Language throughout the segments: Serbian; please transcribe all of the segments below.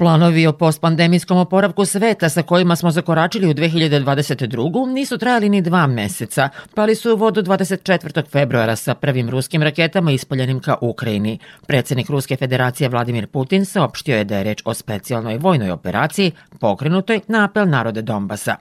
Planovi o postpandemijskom oporavku sveta sa kojima smo zakoračili u 2022. nisu trajali ni dva meseca, pali su u vodu 24. februara sa prvim ruskim raketama ispaljenim ka Ukrajini. Predsednik Ruske federacije Vladimir Putin saopštio je da je reč o specijalnoj vojnoj operaciji pokrenutoj na apel narode Donbasa.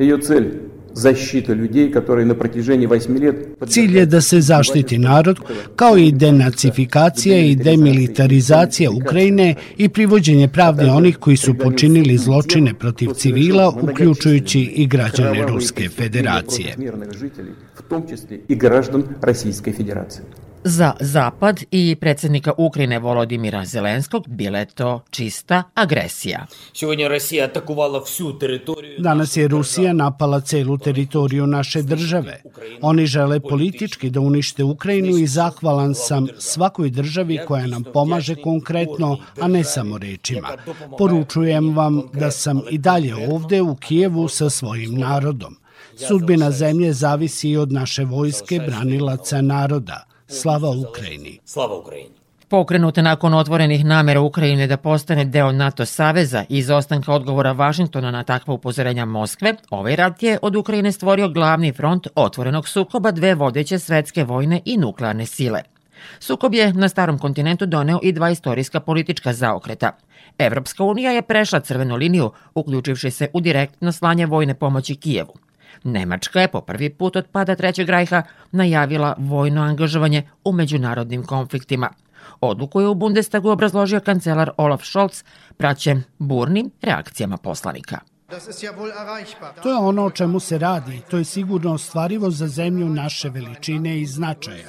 Ее цель zaštita ljudi koji na протяжении 8 let Cilj je da se zaštiti narod, kao i denacifikacija i demilitarizacija Ukrajine i privođenje pravde onih koji su počinili zločine protiv civila, uključujući i građane Ruske federacije. Za Zapad i predsednika Ukrajine Volodimira Zelenskog bile to čista agresija. Danas je Rusija napala celu teritoriju naše države. Oni žele politički da unište Ukrajinu i zahvalan sam svakoj državi koja nam pomaže konkretno, a ne samo rečima. Poručujem vam da sam i dalje ovde u Kijevu sa svojim narodom. Sudbina zemlje zavisi i od naše vojske branilaca naroda. Slava Ukrajini. Slava Ukrajini. Pokrenute nakon otvorenih namera Ukrajine da postane deo NATO saveza i izostanka odgovora Vašingtona na takva upozorenja Moskve, ovaj rat je od Ukrajine stvorio glavni front otvorenog sukoba dve vodeće svetske vojne i nuklearne sile. Sukob je na starom kontinentu doneo i dva istorijska politička zaokreta. Evropska unija je prešla crvenu liniju, uključivši se u direktno slanje vojne pomoći Kijevu. Nemačka je po prvi put od pada Trećeg rajha najavila vojno angažovanje u međunarodnim konfliktima. Odluku je u Bundestagu obrazložio kancelar Olaf Scholz praćen burnim reakcijama poslanika. To je ono o čemu se radi. To je sigurno ostvarivo za zemlju naše veličine i značaja.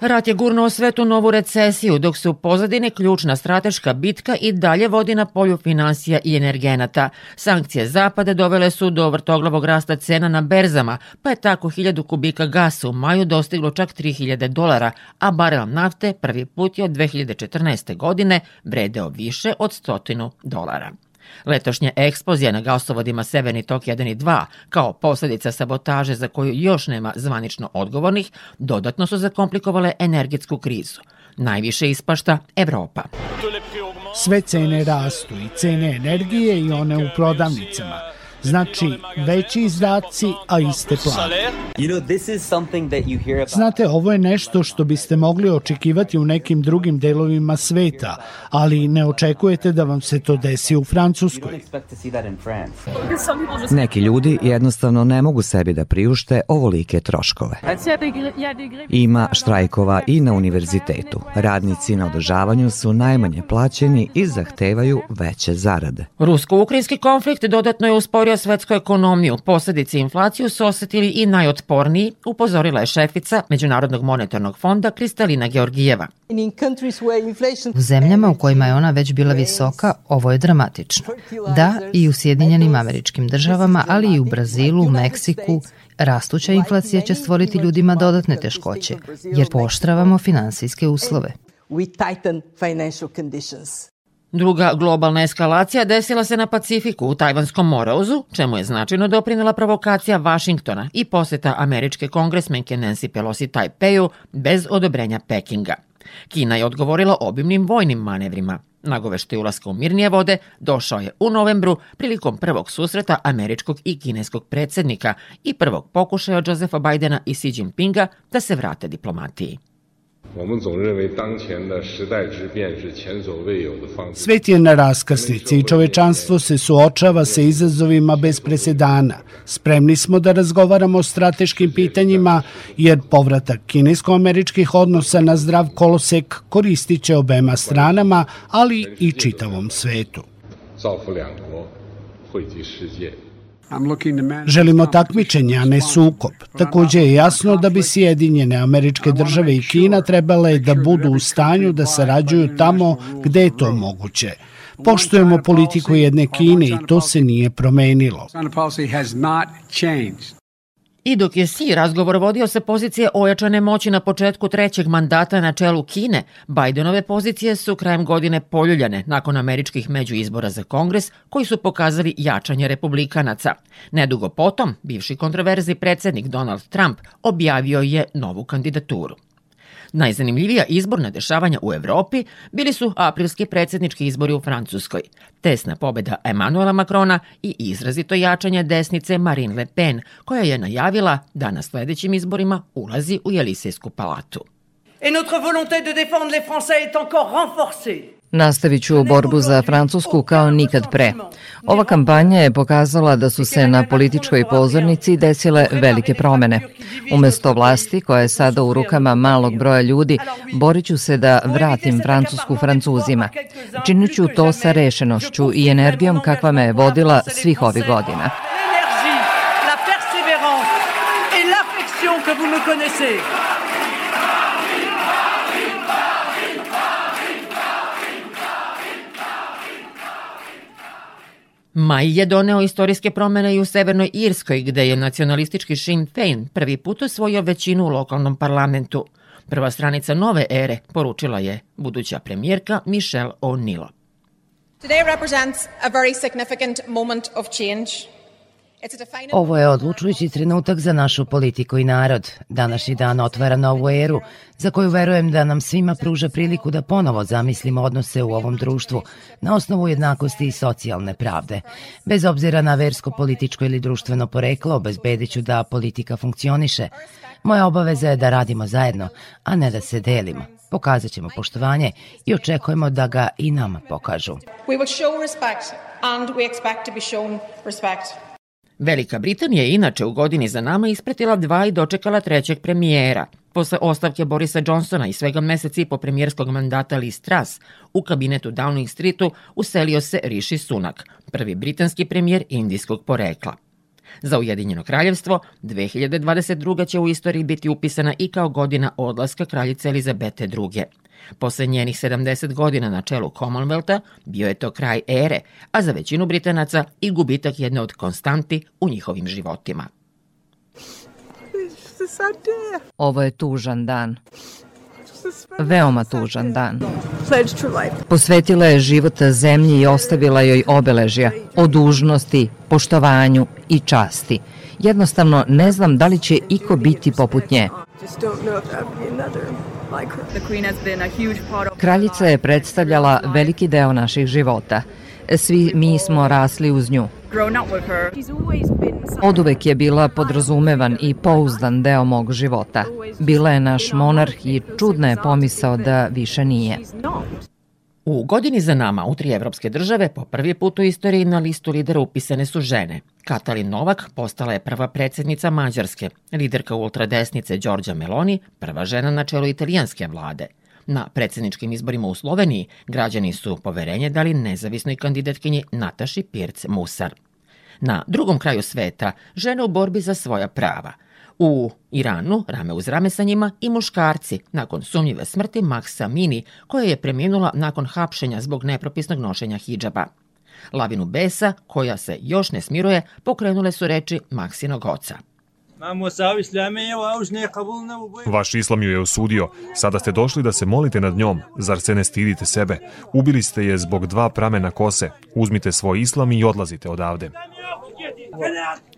Rat je gurnuo svetu novu recesiju, dok se u pozadine ključna strateška bitka i dalje vodi na polju finansija i energenata. Sankcije Zapada dovele su do vrtoglavog rasta cena na berzama, pa je tako 1000 kubika gasa u maju dostiglo čak 3000 dolara, a barel nafte prvi put je od 2014. godine vredeo više od 100 dolara. Letošnja eksplozija na gasovodima Severni tok 1 i 2, kao posledica sabotaže za koju još nema zvanično odgovornih, dodatno su zakomplikovale energetsku krizu. Najviše ispašta Evropa. Sve cene rastu i cene energije i one u prodavnicama – Znači, veći izdaci, a iste plate. Znate, ovo je nešto što biste mogli očekivati u nekim drugim delovima sveta, ali ne očekujete da vam se to desi u Francuskoj. Neki ljudi jednostavno ne mogu sebi da priušte ovolike troškove. Ima štrajkova i na univerzitetu. Radnici na održavanju su najmanje plaćeni i zahtevaju veće zarade. Rusko-ukrajinski konflikt dodatno je usporio usporio svetsku ekonomiju. Posledice inflaciju su osetili i najotporniji, upozorila je šefica Međunarodnog monetarnog fonda Kristalina Georgijeva. U zemljama u kojima je ona već bila visoka, ovo je dramatično. Da, i u Sjedinjenim američkim državama, ali i u Brazilu, Meksiku, rastuća inflacija će stvoriti ljudima dodatne teškoće, jer poštravamo finansijske uslove. Druga globalna eskalacija desila se na Pacifiku u Tajvanskom morauzu, čemu je značajno doprinela provokacija Vašingtona i poseta američke kongresmenke Nancy Pelosi Tajpeju bez odobrenja Pekinga. Kina je odgovorila obimnim vojnim manevrima. Nagoveštaj ulaska u mirnije vode došao je u novembru prilikom prvog susreta američkog i kineskog predsednika i prvog pokušaja Josefa Bajdena i Xi Jinpinga da se vrate diplomatiji. Svet je na raskrsnici i čovečanstvo se suočava sa izazovima bez presedana. Spremni smo da razgovaramo o strateškim pitanjima, jer povratak kinesko-američkih odnosa na zdrav kolosek koristit će obema stranama, ali i čitavom svetu. 造福两国，惠及世界。 Želimo takmičenje, a ne sukob. Takođe je jasno da bi Sjedinjene američke države i Kina trebale da budu u stanju da sarađuju tamo gde je to moguće. Poštujemo politiku jedne Kine i to se nije promenilo. I dok je si razgovor vodio sa pozicije ojačane moći na početku trećeg mandata na čelu Kine, Bidenove pozicije su krajem godine poljuljane nakon američkih međuizbora za kongres koji su pokazali jačanje republikanaca. Nedugo potom, bivši kontroverzni predsednik Donald Trump objavio je novu kandidaturu. Najzanimljivija izborna dešavanja u Evropi bili su aprilski predsednički izbori u Francuskoj, tesna pobeda Emanuela Macrona i izrazito jačanje desnice Marine Le Pen, koja je najavila da na sledećim izborima ulazi u Jelisejsku palatu. Et notre volonté de défendre les Français est encore renforcée. Nastavit ću borbu za Francusku kao nikad pre. Ova kampanja je pokazala da su se na političkoj pozornici desile velike promene. Umesto vlasti, koja je sada u rukama malog broja ljudi, borit ću se da vratim Francusku Francuzima. Činit ću to sa rešenošću i energijom kakva me je vodila svih ovih godina. que vous me connaissez. Maj je doneo istorijske promene i u Severnoj Irskoj, gde je nacionalistički Sinn Féin prvi put osvojio većinu u lokalnom parlamentu. Prva stranica nove ere, poručila je buduća premijerka Michelle O'Neill. Today represents a very significant moment of change Ovo je odlučujući trenutak za našu politiku i narod. Današnji dan otvara novu eru, za koju verujem da nam svima pruža priliku da ponovo zamislimo odnose u ovom društvu na osnovu jednakosti i socijalne pravde. Bez obzira na versko, političko ili društveno poreklo, obezbedit ću da politika funkcioniše. Moja obaveza je da radimo zajedno, a ne da se delimo. Pokazat ćemo poštovanje i očekujemo da ga i nama pokažu. We will show respect and we expect to be shown respect. Velika Britanija je inače u godini za nama ispratila dva i dočekala trećeg premijera. Posle ostavke Borisa Johnsona i svega meseci po premijerskog mandata Liz Truss, u kabinetu Downing Streetu uselio se Rishi Sunak, prvi britanski premijer indijskog porekla. Za Ujedinjeno kraljevstvo 2022. će u istoriji biti upisana i kao godina odlaska kraljice Elizabete II. Posle njenih 70 godina na čelu Commonwealtha bio je to kraj ere, a za većinu Britanaca i gubitak jedne od konstanti u njihovim životima. Ovo je tužan dan. Veoma tužan dan. Posvetila je život zemlji i ostavila joj obeležja o dužnosti, poštovanju i časti. Jednostavno ne znam da li će iko biti poput nje. Kraljica je predstavljala veliki deo naših života. Svi mi smo rasli uz nju. Od uvek je bila podrazumevan i pouzdan deo mog života. Bila je naš monarh i čudna je pomisao da više nije. U godini za nama u tri evropske države po prvi put u istoriji na listu lidera upisane su žene. Katalin Novak postala je prva predsednica Mađarske, liderka ultradesnice Đorđa Meloni, prva žena na čelu italijanske vlade. Na predsedničkim izborima u Sloveniji građani su poverenje dali nezavisnoj kandidatkinji Nataši Pirc Musar. Na drugom kraju sveta žene u borbi za svoja prava – U Iranu, rame uz rame sa njima, i muškarci, nakon sumnjive smrti Maksa Mini, koja je preminula nakon hapšenja zbog nepropisnog nošenja hidžaba. Lavinu besa, koja se još ne smiruje, pokrenule su reči Maksinog oca. Vaš islam ju je osudio. Sada ste došli da se molite nad njom. Zar se ne stidite sebe? Ubili ste je zbog dva pramena kose. Uzmite svoj islam i odlazite odavde.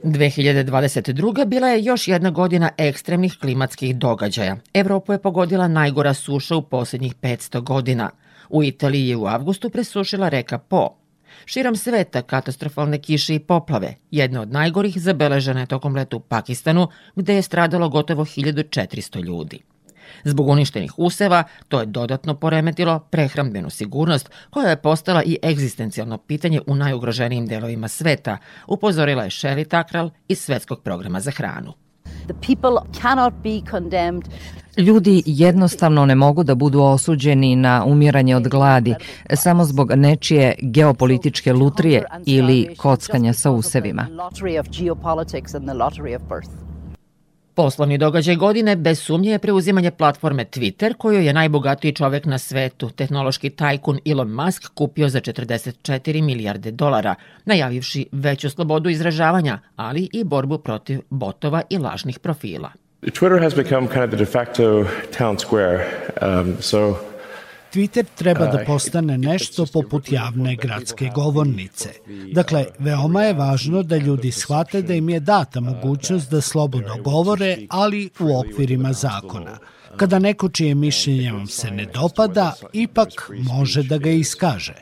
2022. bila je još jedna godina ekstremnih klimatskih događaja. Evropu je pogodila najgora suša u poslednjih 500 godina. U Italiji je u avgustu presušila reka Po. Širom sveta katastrofalne kiše i poplave, jedna od najgorih zabeležene tokom leta u Pakistanu, gde je stradalo gotovo 1400 ljudi. Zbog uništenih useva, to je dodatno poremetilo prehrambenu sigurnost, koja je postala i egzistencijalno pitanje u najugroženijim delovima sveta, upozorila je Shelley Takral iz Svetskog programa za hranu. Ljudi jednostavno ne mogu da budu osuđeni na umiranje od gladi samo zbog nečije geopolitičke lutrije ili kockanja sa usevima. Poslovni događaj godine bez sumnje je preuzimanje platforme Twitter, koju je najbogatiji čovek na svetu, tehnološki tajkun Elon Musk, kupio za 44 milijarde dolara, najavivši veću slobodu izražavanja, ali i borbu protiv botova i lažnih profila. Twitter has become kind of the de facto town square. Um, so Twitter treba da postane nešto poput javne gradske govornice. Dakle, veoma je važno da ljudi shvate da im je data mogućnost da slobodno govore, ali u okvirima zakona. Kada neko čije mišljenje vam se ne dopada, ipak može da ga iskaže.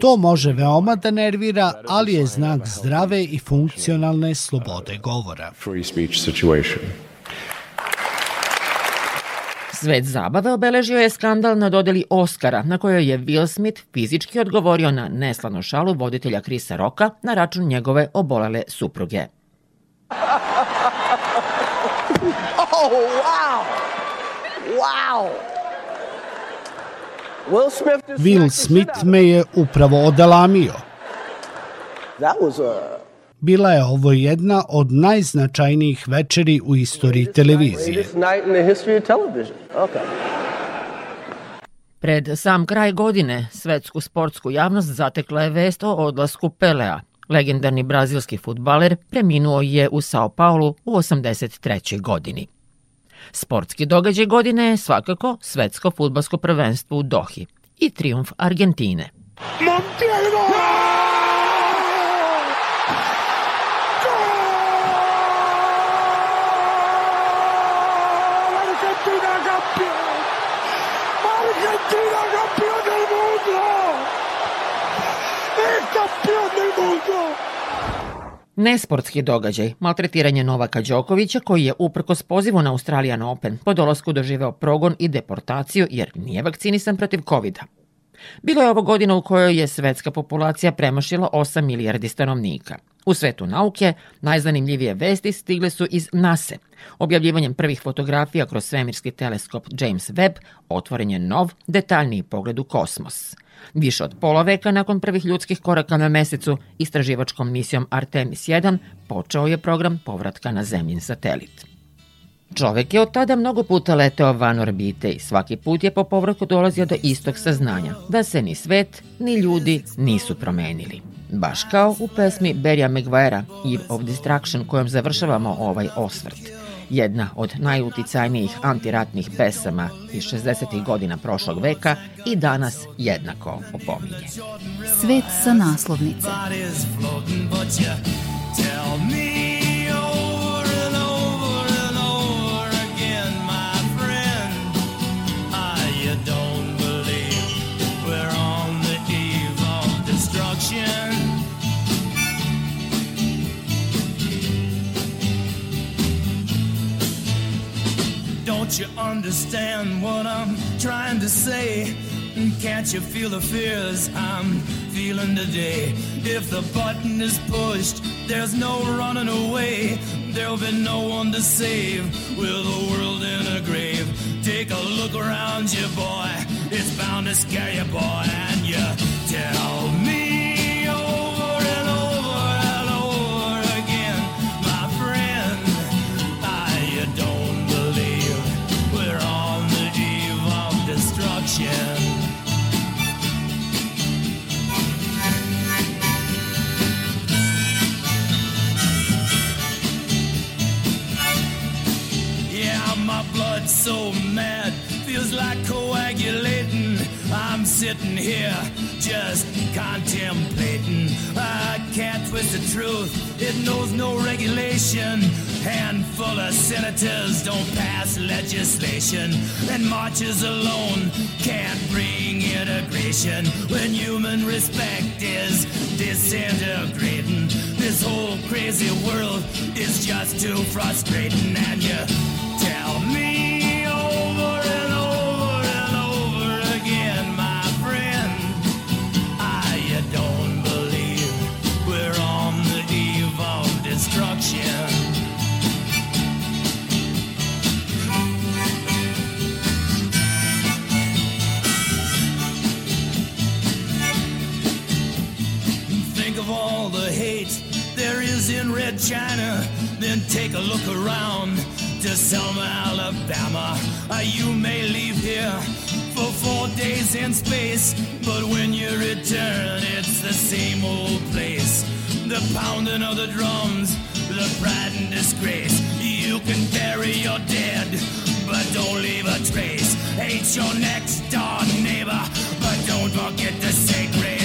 To može veoma da nervira, ali je znak zdrave i funkcionalne slobode govora. Free speech situation. Svet zabave obeležio je skandal na dodeli Oscara, na kojoj je Will Smith fizički odgovorio na neslanu šalu voditelja Krisa Roka na račun njegove obolele supruge. oh, wow! Wow! Will Smith, Will Smith me je upravo odalamio. That was a bila je ovo jedna od najznačajnijih večeri u istoriji televizije. Pred sam kraj godine svetsku sportsku javnost zatekla je vest o odlasku Pelea. Legendarni brazilski futbaler preminuo je u Sao Paulo u 83. godini. Sportski događaj godine je svakako svetsko futbalsko prvenstvo u Dohi i triumf Argentine. Montiel Nesportski događaj, maltretiranje Novaka Đokovića koji je uprkos pozivu na Australian Open po dolasku doživeo progon i deportaciju jer nije vakcinisan protiv covid -a. Bilo je ovo godina u kojoj je svetska populacija premašila 8 milijardi stanovnika. U svetu nauke najzanimljivije vesti stigle su iz NASA. Objavljivanjem prvih fotografija kroz svemirski teleskop James Webb otvoren je nov, detaljniji pogled u kosmos. Više od pola veka nakon prvih ljudskih koraka na mesecu, istraživačkom misijom Artemis 1 počeo je program povratka na zemljin satelit. Čovek je od tada mnogo puta leteo van orbite i svaki put je po povratku dolazio do istog saznanja, da se ni svet, ni ljudi nisu promenili. Baš kao u pesmi Berija Maguire'a Eve of Destruction kojom završavamo ovaj osvrt. Jedna od najuticajnijih antiratnih pesama iz 60. godina prošlog veka i danas jednako opominje. Svet sa naslovnice. Tell me understand what I'm trying to say? Can't you feel the fears I'm feeling today? If the button is pushed, there's no running away. There'll be no one to save with the world in a grave. Take a look around you, boy. It's bound to scare you, boy. And you tell me. So mad, feels like coagulating. I'm sitting here just contemplating. I can't twist the truth, it knows no regulation. Handful of senators don't pass legislation, and marches alone can't bring integration when human respect is disintegrating. This whole crazy world is just too frustrating, and you in red china, then take a look around to Selma, Alabama. Uh, you may leave here for four days in space, but when you return, it's the same old place. The pounding of the drums, the pride and disgrace. You can bury your dead, but don't leave a trace. Hate your next door neighbor, but don't forget say grace.